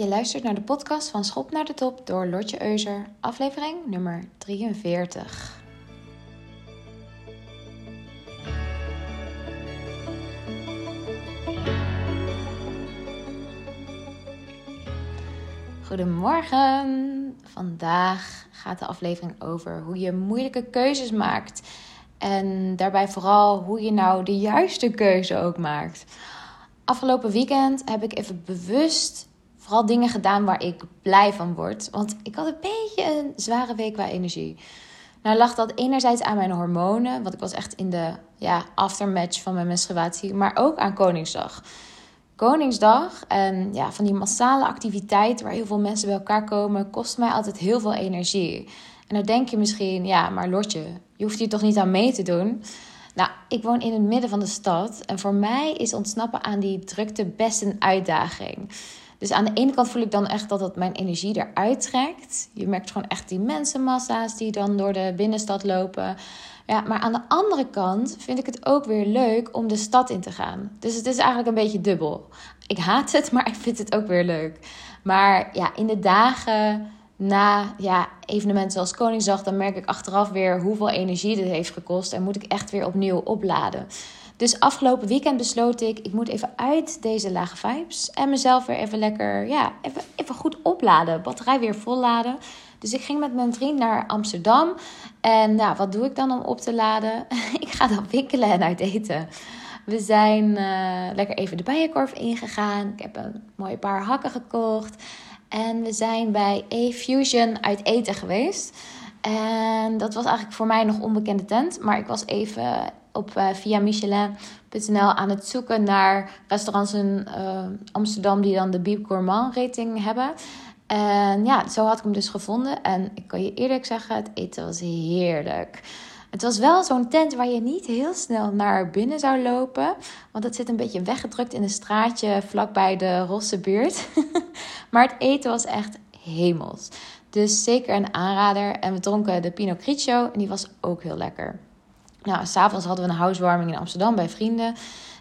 Je luistert naar de podcast van Schop naar de Top door Lotje Euser, aflevering nummer 43. Goedemorgen. Vandaag gaat de aflevering over hoe je moeilijke keuzes maakt. En daarbij vooral hoe je nou de juiste keuze ook maakt. Afgelopen weekend heb ik even bewust vooral dingen gedaan waar ik blij van word. Want ik had een beetje een zware week qua energie. Nou lag dat enerzijds aan mijn hormonen, want ik was echt in de ja, aftermatch van mijn menstruatie, maar ook aan Koningsdag. Koningsdag en ja, van die massale activiteiten waar heel veel mensen bij elkaar komen, kost mij altijd heel veel energie. En dan denk je misschien, ja, maar Lotje, je hoeft hier toch niet aan mee te doen? Nou, ik woon in het midden van de stad en voor mij is ontsnappen aan die drukte best een uitdaging. Dus aan de ene kant voel ik dan echt dat het mijn energie eruit trekt. Je merkt gewoon echt die mensenmassa's die dan door de binnenstad lopen. Ja, maar aan de andere kant vind ik het ook weer leuk om de stad in te gaan. Dus het is eigenlijk een beetje dubbel. Ik haat het, maar ik vind het ook weer leuk. Maar ja, in de dagen na ja, evenementen zoals Koningsdag, dan merk ik achteraf weer hoeveel energie dit heeft gekost. En moet ik echt weer opnieuw opladen. Dus afgelopen weekend besloot ik, ik moet even uit deze lage vibes. En mezelf weer even lekker, ja, even, even goed opladen. Batterij weer volladen. Dus ik ging met mijn vriend naar Amsterdam. En nou, wat doe ik dan om op te laden? ik ga dan winkelen en uit eten. We zijn uh, lekker even de bijenkorf ingegaan. Ik heb een mooi paar hakken gekocht. En we zijn bij A-Fusion uit eten geweest. En dat was eigenlijk voor mij nog onbekende tent. Maar ik was even op uh, via Michelin.nl aan het zoeken naar restaurants in uh, Amsterdam die dan de Biep Gourmand rating hebben. En ja, zo had ik hem dus gevonden. En ik kan je eerlijk zeggen, het eten was heerlijk. Het was wel zo'n tent waar je niet heel snel naar binnen zou lopen. Want het zit een beetje weggedrukt in een straatje vlakbij de Rosse buurt. maar het eten was echt hemels. Dus zeker een aanrader. En we dronken de Pinot Grigio en die was ook heel lekker. Nou, s'avonds hadden we een housewarming in Amsterdam bij vrienden.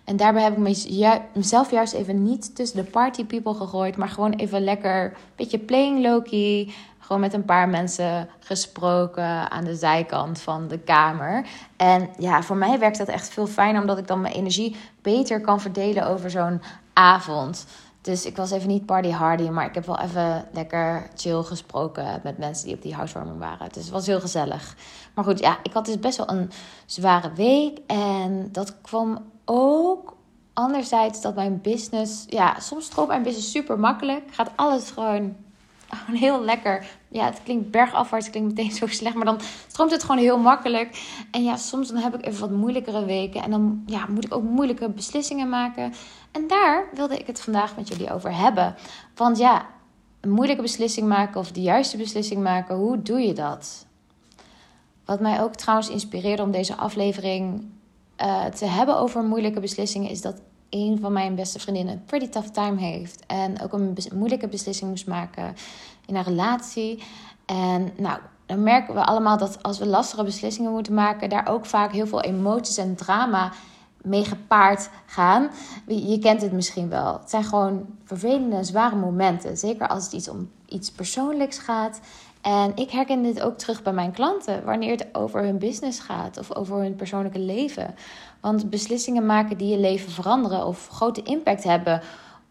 En daarbij heb ik mezelf juist even niet tussen de party people gegooid. Maar gewoon even lekker een beetje playing low-key. Gewoon met een paar mensen gesproken aan de zijkant van de kamer. En ja, voor mij werkt dat echt veel fijner. Omdat ik dan mijn energie beter kan verdelen over zo'n avond. Dus ik was even niet party hardy, maar ik heb wel even lekker chill gesproken met mensen die op die housewarming waren. Dus het was heel gezellig. Maar goed, ja, ik had dus best wel een zware week. En dat kwam ook anderzijds dat mijn business... Ja, soms stroomt mijn business super makkelijk. Gaat alles gewoon heel lekker. Ja, het klinkt bergafwaarts, het klinkt meteen zo slecht, maar dan stroomt het gewoon heel makkelijk. En ja, soms dan heb ik even wat moeilijkere weken en dan ja, moet ik ook moeilijke beslissingen maken. En daar wilde ik het vandaag met jullie over hebben. Want ja, een moeilijke beslissing maken of de juiste beslissing maken, hoe doe je dat? Wat mij ook trouwens inspireerde om deze aflevering uh, te hebben over moeilijke beslissingen, is dat een van mijn beste vriendinnen een pretty tough time heeft. En ook een moeilijke beslissing moest maken in haar relatie. En nou, dan merken we allemaal dat als we lastige beslissingen moeten maken, daar ook vaak heel veel emoties en drama mee gepaard gaan. Je kent het misschien wel. Het zijn gewoon vervelende, zware momenten. Zeker als het iets om iets persoonlijks gaat. En ik herken dit ook terug bij mijn klanten wanneer het over hun business gaat of over hun persoonlijke leven. Want beslissingen maken die je leven veranderen of grote impact hebben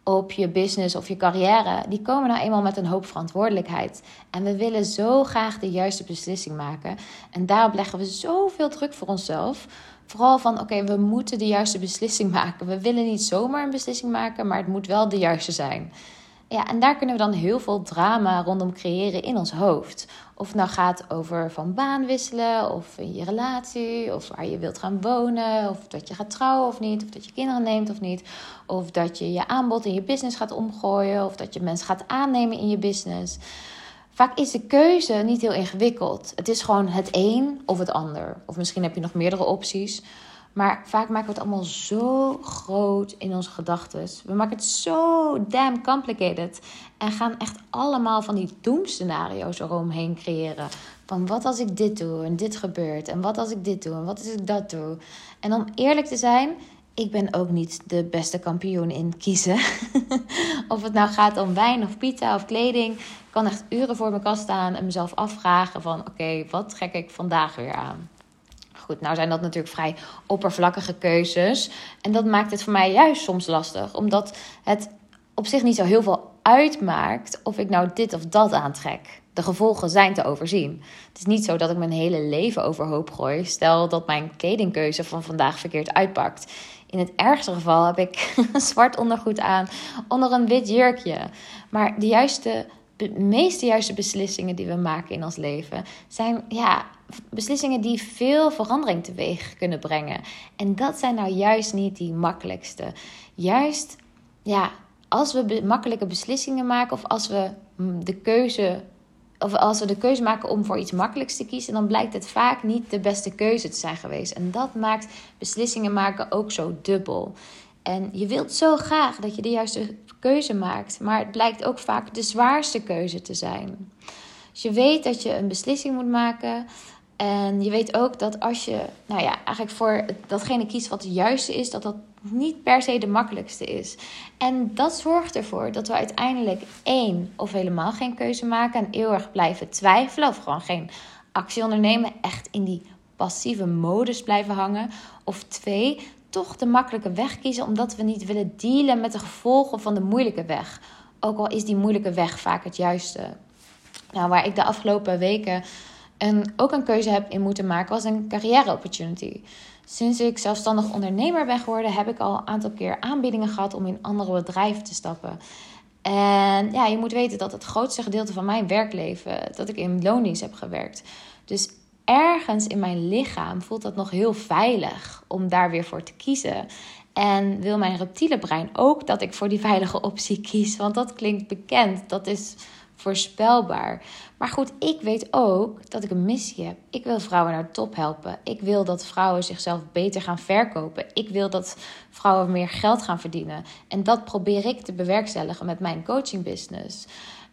op je business of je carrière, die komen nou eenmaal met een hoop verantwoordelijkheid. En we willen zo graag de juiste beslissing maken. En daarop leggen we zoveel druk voor onszelf. Vooral van oké, we moeten de juiste beslissing maken. We willen niet zomaar een beslissing maken, maar het moet wel de juiste zijn. Ja, en daar kunnen we dan heel veel drama rondom creëren in ons hoofd. Of het nou gaat over van baan wisselen, of je relatie, of waar je wilt gaan wonen, of dat je gaat trouwen of niet, of dat je kinderen neemt of niet, of dat je je aanbod in je business gaat omgooien, of dat je mensen gaat aannemen in je business. Vaak is de keuze niet heel ingewikkeld. Het is gewoon het een of het ander. Of misschien heb je nog meerdere opties. Maar vaak maken we het allemaal zo groot in onze gedachten. We maken het zo damn complicated. En gaan echt allemaal van die doemscenario's eromheen creëren. Van wat als ik dit doe en dit gebeurt. En wat als ik dit doe en wat als ik dat doe. En om eerlijk te zijn, ik ben ook niet de beste kampioen in kiezen. of het nou gaat om wijn of pizza of kleding. Ik kan echt uren voor mijn kast staan en mezelf afvragen van... oké, wat trek ik vandaag weer aan? Goed, nou zijn dat natuurlijk vrij oppervlakkige keuzes. En dat maakt het voor mij juist soms lastig. Omdat het op zich niet zo heel veel uitmaakt of ik nou dit of dat aantrek. De gevolgen zijn te overzien. Het is niet zo dat ik mijn hele leven overhoop gooi. Stel dat mijn kledingkeuze van vandaag verkeerd uitpakt. In het ergste geval heb ik zwart ondergoed aan onder een wit jurkje. Maar de juiste, de meeste juiste beslissingen die we maken in ons leven zijn ja, beslissingen die veel verandering teweeg kunnen brengen. En dat zijn nou juist niet die makkelijkste. Juist, ja, als we makkelijke beslissingen maken of als we de keuze of als we de keuze maken om voor iets makkelijks te kiezen, dan blijkt het vaak niet de beste keuze te zijn geweest. En dat maakt beslissingen maken ook zo dubbel. En je wilt zo graag dat je de juiste keuze maakt, maar het blijkt ook vaak de zwaarste keuze te zijn. Dus je weet dat je een beslissing moet maken. En je weet ook dat als je, nou ja, eigenlijk voor datgene kiest wat het juiste is, dat dat niet per se de makkelijkste is. En dat zorgt ervoor dat we uiteindelijk één of helemaal geen keuze maken en eeuwig blijven twijfelen of gewoon geen actie ondernemen, echt in die passieve modus blijven hangen. Of twee, toch de makkelijke weg kiezen omdat we niet willen dealen met de gevolgen van de moeilijke weg. Ook al is die moeilijke weg vaak het juiste. Nou, waar ik de afgelopen weken en ook een keuze heb in moeten maken, was een carrière opportunity. Sinds ik zelfstandig ondernemer ben geworden, heb ik al een aantal keer aanbiedingen gehad om in andere bedrijven te stappen. En ja, je moet weten dat het grootste gedeelte van mijn werkleven, dat ik in loondienst heb gewerkt. Dus ergens in mijn lichaam voelt dat nog heel veilig om daar weer voor te kiezen. En wil mijn reptiele brein ook dat ik voor die veilige optie kies, want dat klinkt bekend. Dat is voorspelbaar. Maar goed, ik weet ook dat ik een missie heb. Ik wil vrouwen naar de top helpen. Ik wil dat vrouwen zichzelf beter gaan verkopen. Ik wil dat vrouwen meer geld gaan verdienen. En dat probeer ik te bewerkstelligen met mijn coaching business.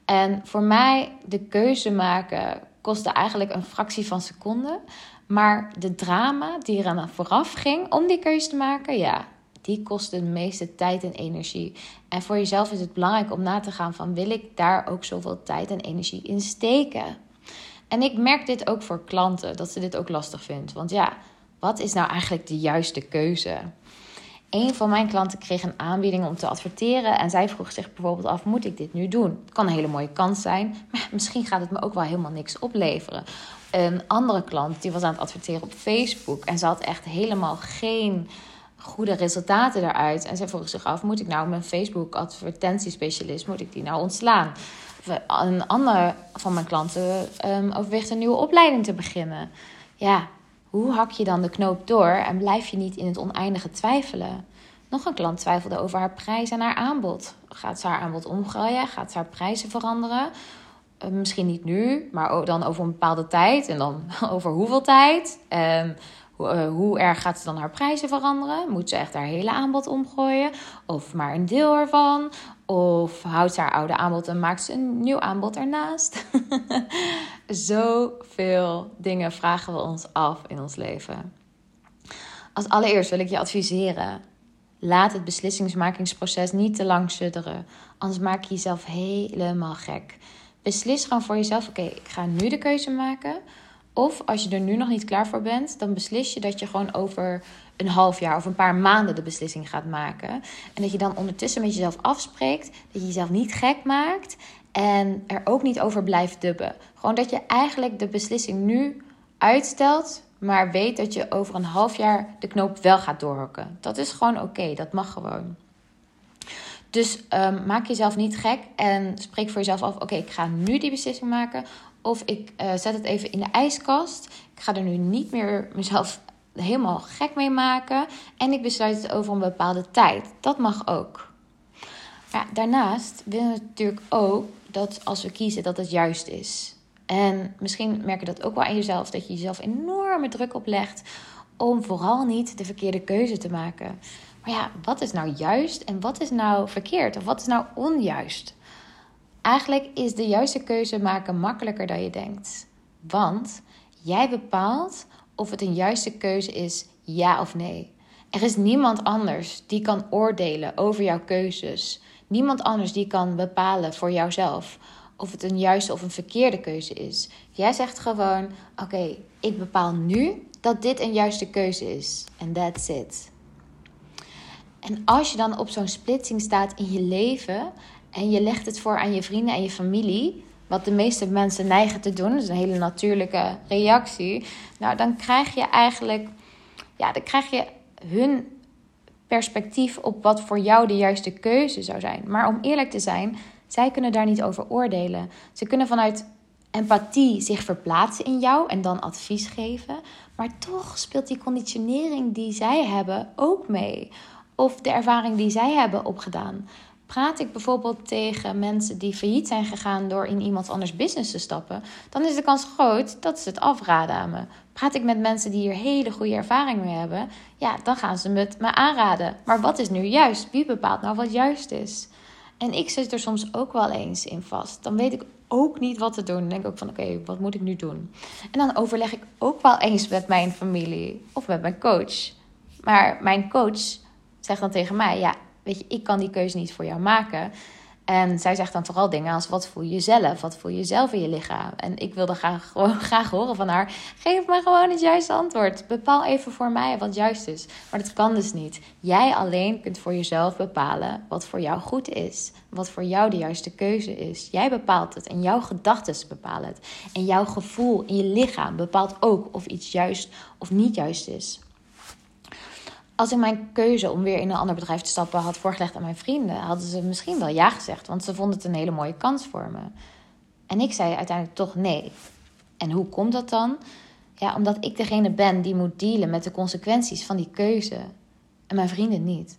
En voor mij de keuze maken kostte eigenlijk een fractie van seconde. Maar de drama die er aan vooraf ging om die keuze te maken, ja, die kosten de meeste tijd en energie. En voor jezelf is het belangrijk om na te gaan van wil ik daar ook zoveel tijd en energie in steken? En ik merk dit ook voor klanten, dat ze dit ook lastig vindt. Want ja, wat is nou eigenlijk de juiste keuze? Een van mijn klanten kreeg een aanbieding om te adverteren. En zij vroeg zich bijvoorbeeld af: moet ik dit nu doen? Het kan een hele mooie kans zijn, maar misschien gaat het me ook wel helemaal niks opleveren. Een andere klant die was aan het adverteren op Facebook en ze had echt helemaal geen goede resultaten daaruit. En zij vroeg zich af, moet ik nou mijn Facebook advertentiespecialist, moet ik die nou ontslaan? Een ander van mijn klanten um, overweegt een nieuwe opleiding te beginnen. Ja, hoe hak je dan de knoop door en blijf je niet in het oneindige twijfelen? Nog een klant twijfelde over haar prijs en haar aanbod. Gaat ze haar aanbod omgooien? Gaat ze haar prijzen veranderen? Uh, misschien niet nu, maar dan over een bepaalde tijd. En dan over hoeveel tijd? Um, eh, hoe erg gaat ze dan haar prijzen veranderen? Moet ze echt haar hele aanbod omgooien? Of maar een deel ervan? Of houdt ze haar oude aanbod en maakt ze een nieuw aanbod ernaast? Zoveel dingen vragen we ons af in ons leven. Als allereerst wil ik je adviseren. Laat het beslissingsmakingsproces niet te lang sudderen. Anders maak je jezelf helemaal gek. Beslis gewoon voor jezelf: oké, ik ga nu de keuze maken of als je er nu nog niet klaar voor bent, dan beslis je dat je gewoon over een half jaar of een paar maanden de beslissing gaat maken. En dat je dan ondertussen met jezelf afspreekt, dat je jezelf niet gek maakt en er ook niet over blijft dubben. Gewoon dat je eigenlijk de beslissing nu uitstelt, maar weet dat je over een half jaar de knoop wel gaat doorhokken. Dat is gewoon oké, dat mag gewoon. Dus um, maak jezelf niet gek en spreek voor jezelf af: oké, ik ga nu die beslissing maken. Of ik uh, zet het even in de ijskast. Ik ga er nu niet meer mezelf helemaal gek mee maken. En ik besluit het over een bepaalde tijd. Dat mag ook. Daarnaast willen we natuurlijk ook dat als we kiezen dat het juist is. En misschien merk je dat ook wel aan jezelf, dat je jezelf enorme druk oplegt om vooral niet de verkeerde keuze te maken. Maar ja, wat is nou juist en wat is nou verkeerd? Of wat is nou onjuist? Eigenlijk is de juiste keuze maken makkelijker dan je denkt. Want jij bepaalt of het een juiste keuze is, ja of nee. Er is niemand anders die kan oordelen over jouw keuzes. Niemand anders die kan bepalen voor jouzelf of het een juiste of een verkeerde keuze is. Jij zegt gewoon: Oké, ik bepaal nu dat dit een juiste keuze is. En that's it. En als je dan op zo'n splitsing staat in je leven en je legt het voor aan je vrienden en je familie, wat de meeste mensen neigen te doen, dat is een hele natuurlijke reactie. Nou, dan krijg je eigenlijk, ja, dan krijg je hun perspectief op wat voor jou de juiste keuze zou zijn. Maar om eerlijk te zijn, zij kunnen daar niet over oordelen. Ze kunnen vanuit empathie zich verplaatsen in jou en dan advies geven. Maar toch speelt die conditionering die zij hebben ook mee. Of de ervaring die zij hebben opgedaan. Praat ik bijvoorbeeld tegen mensen die failliet zijn gegaan door in iemand anders business te stappen, dan is de kans groot dat ze het afraden aan me. Praat ik met mensen die hier hele goede ervaring mee hebben, ja, dan gaan ze het me aanraden. Maar wat is nu juist? Wie bepaalt nou wat juist is? En ik zit er soms ook wel eens in vast. Dan weet ik ook niet wat te doen. Dan denk ik ook van oké, wat moet ik nu doen? En dan overleg ik ook wel eens met mijn familie of met mijn coach. Maar mijn coach zegt dan tegen mij: ja, weet je, ik kan die keuze niet voor jou maken. En zij zegt dan vooral dingen als: wat voel je zelf? Wat voel je zelf in je lichaam? En ik wilde graag, gewoon, graag horen van haar: geef me gewoon het juiste antwoord. Bepaal even voor mij wat juist is. Maar dat kan dus niet. Jij alleen kunt voor jezelf bepalen wat voor jou goed is. Wat voor jou de juiste keuze is. Jij bepaalt het en jouw gedachten bepalen het. En jouw gevoel in je lichaam bepaalt ook of iets juist of niet juist is als ik mijn keuze om weer in een ander bedrijf te stappen had voorgelegd aan mijn vrienden, hadden ze misschien wel ja gezegd, want ze vonden het een hele mooie kans voor me. En ik zei uiteindelijk toch nee. En hoe komt dat dan? Ja, omdat ik degene ben die moet dealen met de consequenties van die keuze en mijn vrienden niet.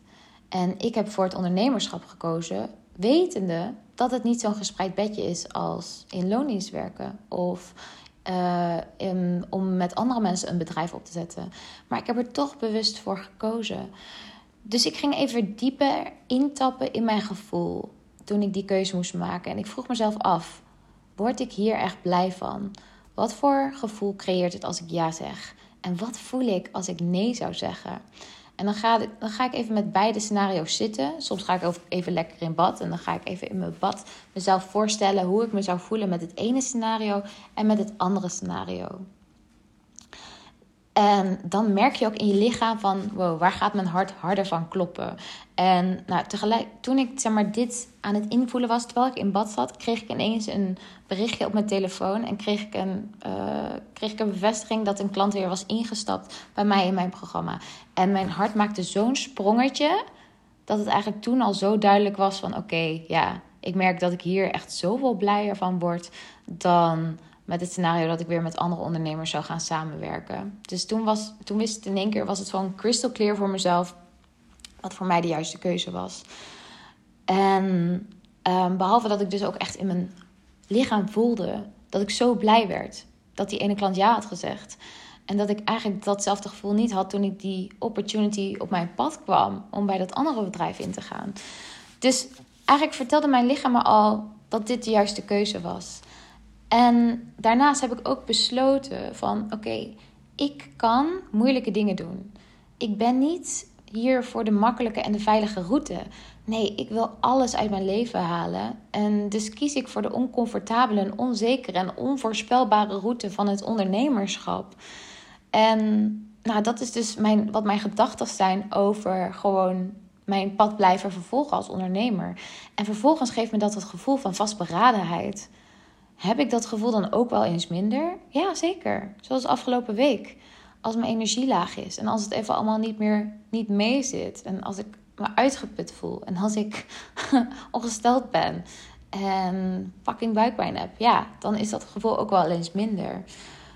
En ik heb voor het ondernemerschap gekozen, wetende dat het niet zo'n gespreid bedje is als in loondienst werken of uh, om met andere mensen een bedrijf op te zetten. Maar ik heb er toch bewust voor gekozen. Dus ik ging even dieper intappen in mijn gevoel toen ik die keuze moest maken. En ik vroeg mezelf af: word ik hier echt blij van? Wat voor gevoel creëert het als ik ja zeg? En wat voel ik als ik nee zou zeggen? En dan ga, dan ga ik even met beide scenario's zitten. Soms ga ik even lekker in bad. En dan ga ik even in mijn bad mezelf voorstellen hoe ik me zou voelen met het ene scenario en met het andere scenario. En dan merk je ook in je lichaam van, wow, waar gaat mijn hart harder van kloppen? En nou, tegelijk, toen ik zeg maar, dit aan het invoelen was, terwijl ik in bad zat, kreeg ik ineens een berichtje op mijn telefoon. En kreeg ik een, uh, kreeg ik een bevestiging dat een klant weer was ingestapt bij mij in mijn programma. En mijn hart maakte zo'n sprongetje, dat het eigenlijk toen al zo duidelijk was van, oké, ja, ik merk dat ik hier echt zoveel blijer van word dan met het scenario dat ik weer met andere ondernemers zou gaan samenwerken. Dus toen, was, toen wist het in één keer, was het gewoon crystal clear voor mezelf wat voor mij de juiste keuze was. En ehm, behalve dat ik dus ook echt in mijn lichaam voelde dat ik zo blij werd dat die ene klant ja had gezegd. En dat ik eigenlijk datzelfde gevoel niet had toen ik die opportunity op mijn pad kwam om bij dat andere bedrijf in te gaan. Dus eigenlijk vertelde mijn lichaam me al dat dit de juiste keuze was. En daarnaast heb ik ook besloten van oké, ik kan moeilijke dingen doen. Ik ben niet hier voor de makkelijke en de veilige route. Nee, ik wil alles uit mijn leven halen. En dus kies ik voor de oncomfortabele en onzekere en onvoorspelbare route van het ondernemerschap. En nou, dat is dus mijn, wat mijn gedachten zijn over gewoon mijn pad blijven vervolgen als ondernemer. En vervolgens geeft me dat het gevoel van vastberadenheid. Heb ik dat gevoel dan ook wel eens minder? Ja, zeker. Zoals afgelopen week. Als mijn energie laag is en als het even allemaal niet meer niet mee zit. En als ik me uitgeput voel en als ik ongesteld ben en fucking buikpijn heb. Ja, dan is dat gevoel ook wel eens minder.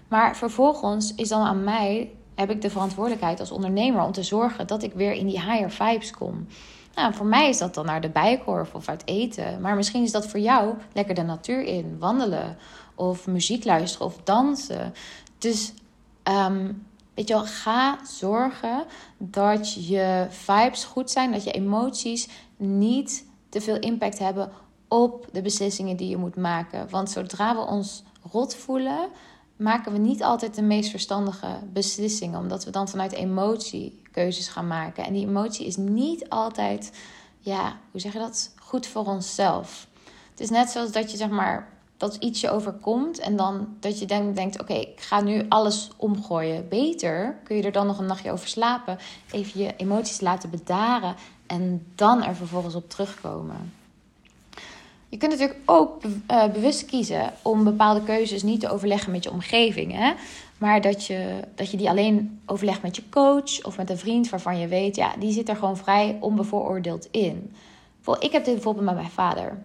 Maar vervolgens is dan aan mij, heb ik de verantwoordelijkheid als ondernemer om te zorgen dat ik weer in die higher vibes kom. Nou, voor mij is dat dan naar de bijkorf of uit eten. Maar misschien is dat voor jou lekker de natuur in, wandelen of muziek luisteren of dansen. Dus um, weet je wel, ga zorgen dat je vibes goed zijn, dat je emoties niet te veel impact hebben op de beslissingen die je moet maken. Want zodra we ons rot voelen, maken we niet altijd de meest verstandige beslissingen, omdat we dan vanuit emotie keuzes gaan maken. En die emotie is niet altijd, ja, hoe zeg je dat, goed voor onszelf. Het is net zoals dat je zeg maar dat iets je overkomt en dan dat je dan denkt: oké, ik ga nu alles omgooien. Beter kun je er dan nog een nachtje over slapen, even je emoties laten bedaren en dan er vervolgens op terugkomen. Je kunt natuurlijk ook uh, bewust kiezen om bepaalde keuzes niet te overleggen met je omgeving. Hè? Maar dat je, dat je die alleen overlegt met je coach of met een vriend waarvan je weet, ja, die zit er gewoon vrij onbevooroordeeld in. Ik heb dit bijvoorbeeld met mijn vader.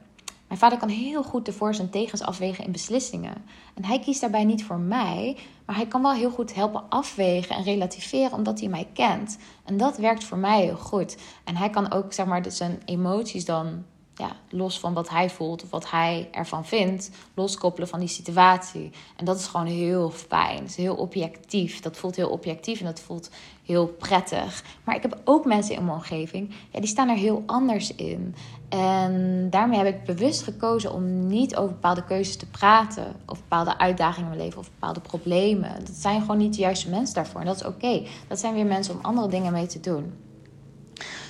Mijn vader kan heel goed de voor's en tegens afwegen in beslissingen. En hij kiest daarbij niet voor mij, maar hij kan wel heel goed helpen afwegen en relativeren omdat hij mij kent. En dat werkt voor mij heel goed. En hij kan ook zeg maar zijn emoties dan ja, los van wat hij voelt of wat hij ervan vindt, loskoppelen van die situatie. En dat is gewoon heel fijn. Het is heel objectief. Dat voelt heel objectief en dat voelt heel prettig. Maar ik heb ook mensen in mijn omgeving, ja, die staan er heel anders in. En daarmee heb ik bewust gekozen om niet over bepaalde keuzes te praten. Of bepaalde uitdagingen in mijn leven of bepaalde problemen. Dat zijn gewoon niet de juiste mensen daarvoor. En dat is oké. Dat zijn weer mensen om andere dingen mee te doen.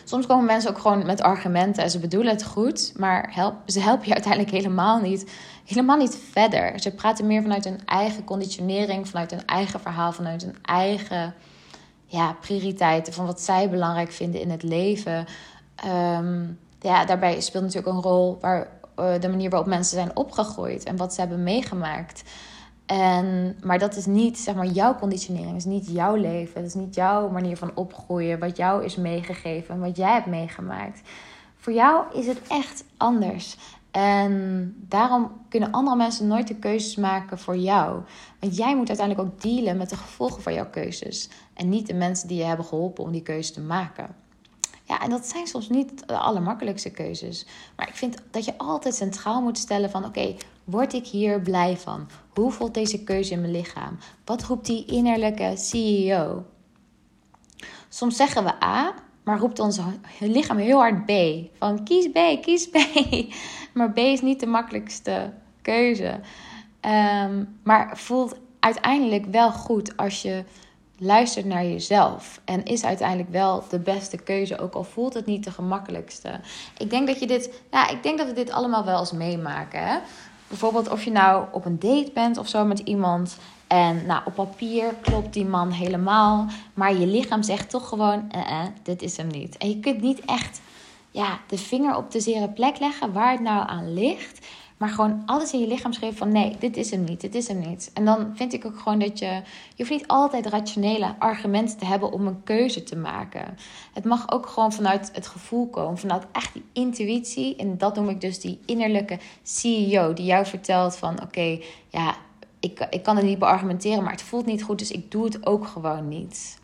Soms komen mensen ook gewoon met argumenten en ze bedoelen het goed, maar ze helpen je uiteindelijk helemaal niet, helemaal niet verder. Ze praten meer vanuit hun eigen conditionering, vanuit hun eigen verhaal, vanuit hun eigen ja, prioriteiten, van wat zij belangrijk vinden in het leven. Um, ja, daarbij speelt natuurlijk een rol waar, uh, de manier waarop mensen zijn opgegroeid en wat ze hebben meegemaakt. En, maar dat is niet zeg maar, jouw conditionering, dat is niet jouw leven, dat is niet jouw manier van opgroeien, wat jou is meegegeven, wat jij hebt meegemaakt. Voor jou is het echt anders. En daarom kunnen andere mensen nooit de keuzes maken voor jou. Want jij moet uiteindelijk ook dealen met de gevolgen van jouw keuzes. En niet de mensen die je hebben geholpen om die keuze te maken. Ja, en dat zijn soms niet de allermakkelijkste keuzes. Maar ik vind dat je altijd centraal moet stellen van... oké, word ik hier blij van? Hoe voelt deze keuze in mijn lichaam? Wat roept die innerlijke CEO? Soms zeggen we A, maar roept ons lichaam heel hard B. Van kies B, kies B. Maar B is niet de makkelijkste keuze. Um, maar voelt uiteindelijk wel goed als je luistert naar jezelf. En is uiteindelijk wel de beste keuze, ook al voelt het niet de gemakkelijkste. Ik denk dat je dit, ja, ik denk dat we dit allemaal wel eens meemaken. Hè? Bijvoorbeeld of je nou op een date bent of zo met iemand. En nou, op papier klopt die man helemaal. Maar je lichaam zegt toch gewoon: eh, eh, dit is hem niet. En je kunt niet echt ja, de vinger op de zere plek leggen waar het nou aan ligt. Maar gewoon alles in je lichaam schreef van nee, dit is hem niet, dit is hem niet. En dan vind ik ook gewoon dat je... Je hoeft niet altijd rationele argumenten te hebben om een keuze te maken. Het mag ook gewoon vanuit het gevoel komen. Vanuit echt die intuïtie. En dat noem ik dus die innerlijke CEO. Die jou vertelt van oké, ja, ik, ik kan het niet beargumenteren. Maar het voelt niet goed, dus ik doe het ook gewoon niet.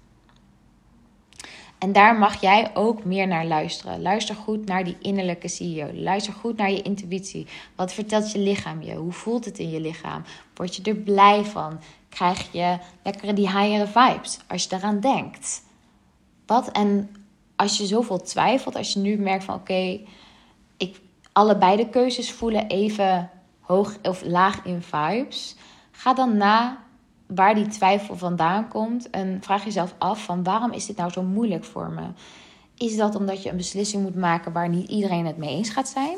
En daar mag jij ook meer naar luisteren. Luister goed naar die innerlijke CEO. Luister goed naar je intuïtie. Wat vertelt je lichaam je? Hoe voelt het in je lichaam? Word je er blij van? Krijg je lekkere die higher vibes als je daaraan denkt? Wat en als je zoveel twijfelt, als je nu merkt van oké, ik allebei de keuzes voelen even hoog of laag in vibes, ga dan na waar die twijfel vandaan komt. En vraag jezelf af van waarom is dit nou zo moeilijk voor me? Is dat omdat je een beslissing moet maken waar niet iedereen het mee eens gaat zijn?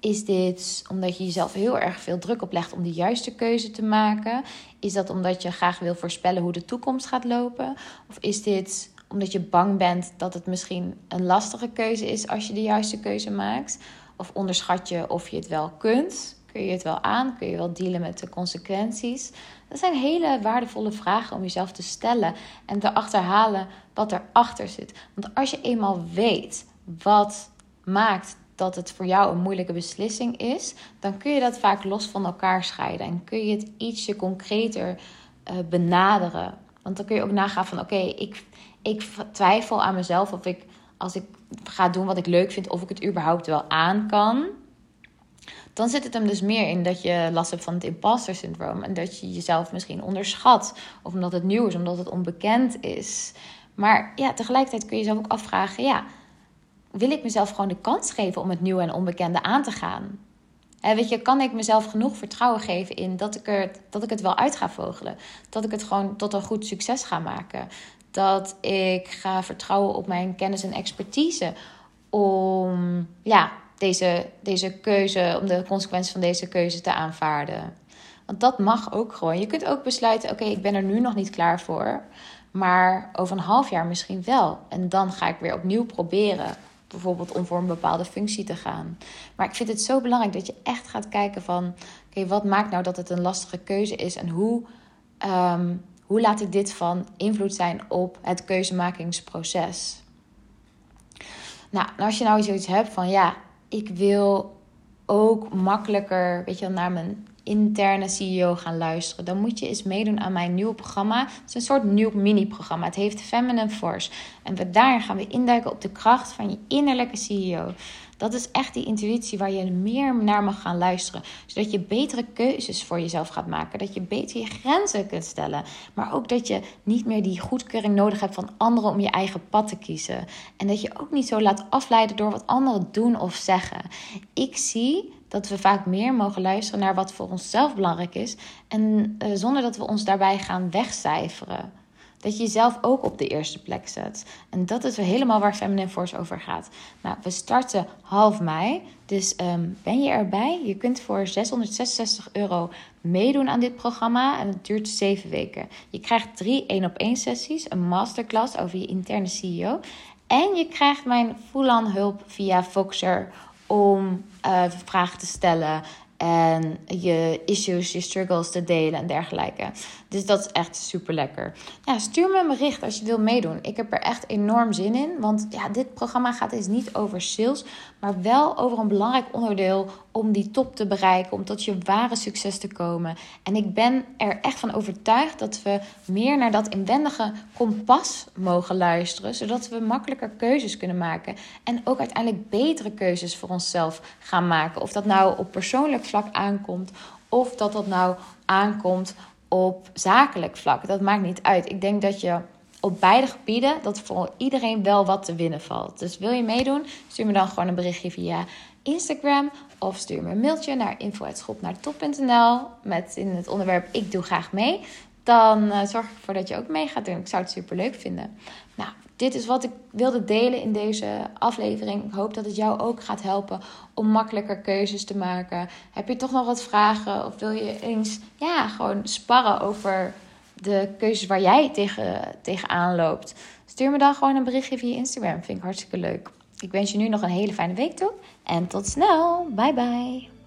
Is dit omdat je jezelf heel erg veel druk oplegt om de juiste keuze te maken? Is dat omdat je graag wil voorspellen hoe de toekomst gaat lopen? Of is dit omdat je bang bent dat het misschien een lastige keuze is als je de juiste keuze maakt? Of onderschat je of je het wel kunt? Kun je het wel aan? Kun je wel dealen met de consequenties? Dat zijn hele waardevolle vragen om jezelf te stellen en te achterhalen wat erachter zit. Want als je eenmaal weet wat maakt dat het voor jou een moeilijke beslissing is, dan kun je dat vaak los van elkaar scheiden en kun je het ietsje concreter uh, benaderen. Want dan kun je ook nagaan van oké, ik, ik twijfel aan mezelf of ik als ik ga doen wat ik leuk vind, of ik het überhaupt wel aan kan dan zit het hem dus meer in dat je last hebt van het imposter syndroom. En dat je jezelf misschien onderschat. Of omdat het nieuw is, omdat het onbekend is. Maar ja, tegelijkertijd kun je jezelf ook afvragen: ja, wil ik mezelf gewoon de kans geven om het nieuwe en onbekende aan te gaan? weet je, kan ik mezelf genoeg vertrouwen geven in dat ik, er, dat ik het wel uit ga vogelen? Dat ik het gewoon tot een goed succes ga maken? Dat ik ga vertrouwen op mijn kennis en expertise om ja, deze, deze keuze, om de consequenties van deze keuze te aanvaarden. Want dat mag ook gewoon. Je kunt ook besluiten: oké, ik ben er nu nog niet klaar voor. Maar over een half jaar misschien wel. En dan ga ik weer opnieuw proberen. Bijvoorbeeld om voor een bepaalde functie te gaan. Maar ik vind het zo belangrijk dat je echt gaat kijken van... Oké, wat maakt nou dat het een lastige keuze is? En hoe, ehm, hoe laat ik dit van invloed zijn op het keuzemakingsproces? Nou, als je nou zoiets hebt van... Ja, ik wil ook makkelijker, weet je naar mijn interne CEO gaan luisteren, dan moet je eens meedoen aan mijn nieuwe programma. Het is een soort nieuw mini-programma. Het heet Feminine Force. En daarin gaan we induiken op de kracht van je innerlijke CEO. Dat is echt die intuïtie waar je meer naar mag gaan luisteren. Zodat je betere keuzes voor jezelf gaat maken. Dat je beter je grenzen kunt stellen. Maar ook dat je niet meer die goedkeuring nodig hebt van anderen om je eigen pad te kiezen. En dat je ook niet zo laat afleiden door wat anderen doen of zeggen. Ik zie dat we vaak meer mogen luisteren naar wat voor onszelf belangrijk is. En uh, zonder dat we ons daarbij gaan wegcijferen. Dat je jezelf ook op de eerste plek zet. En dat is helemaal waar Feminine Force over gaat. Nou, we starten half mei. Dus um, ben je erbij? Je kunt voor 666 euro meedoen aan dit programma. En het duurt 7 weken. Je krijgt drie 1 op 1 sessies. Een masterclass over je interne CEO. En je krijgt mijn full-on hulp via Voxer om uh, vragen te stellen en je issues, je struggles te delen en dergelijke. Dus dat is echt super lekker. Ja, stuur me een bericht als je wil meedoen. Ik heb er echt enorm zin in. Want ja, dit programma gaat dus niet over sales, maar wel over een belangrijk onderdeel om die top te bereiken, om tot je ware succes te komen. En ik ben er echt van overtuigd dat we meer naar dat inwendige kompas mogen luisteren, zodat we makkelijker keuzes kunnen maken en ook uiteindelijk betere keuzes voor onszelf gaan maken. Of dat nou op persoonlijk vlak aankomt, of dat dat nou aankomt op zakelijk vlak. Dat maakt niet uit. Ik denk dat je op beide gebieden dat voor iedereen wel wat te winnen valt. Dus wil je meedoen? Stuur me dan gewoon een berichtje via Instagram of stuur me een mailtje naar info@schopnaartop.nl met in het onderwerp ik doe graag mee. Dan uh, zorg ik ervoor dat je ook mee gaat doen. Ik zou het super leuk vinden. Nou, dit is wat ik wilde delen in deze aflevering. Ik hoop dat het jou ook gaat helpen om makkelijker keuzes te maken. Heb je toch nog wat vragen of wil je eens ja, gewoon sparren over de keuzes waar jij tegen, tegenaan loopt? Stuur me dan gewoon een berichtje via Instagram. Vind ik hartstikke leuk. Ik wens je nu nog een hele fijne week toe en tot snel. Bye bye.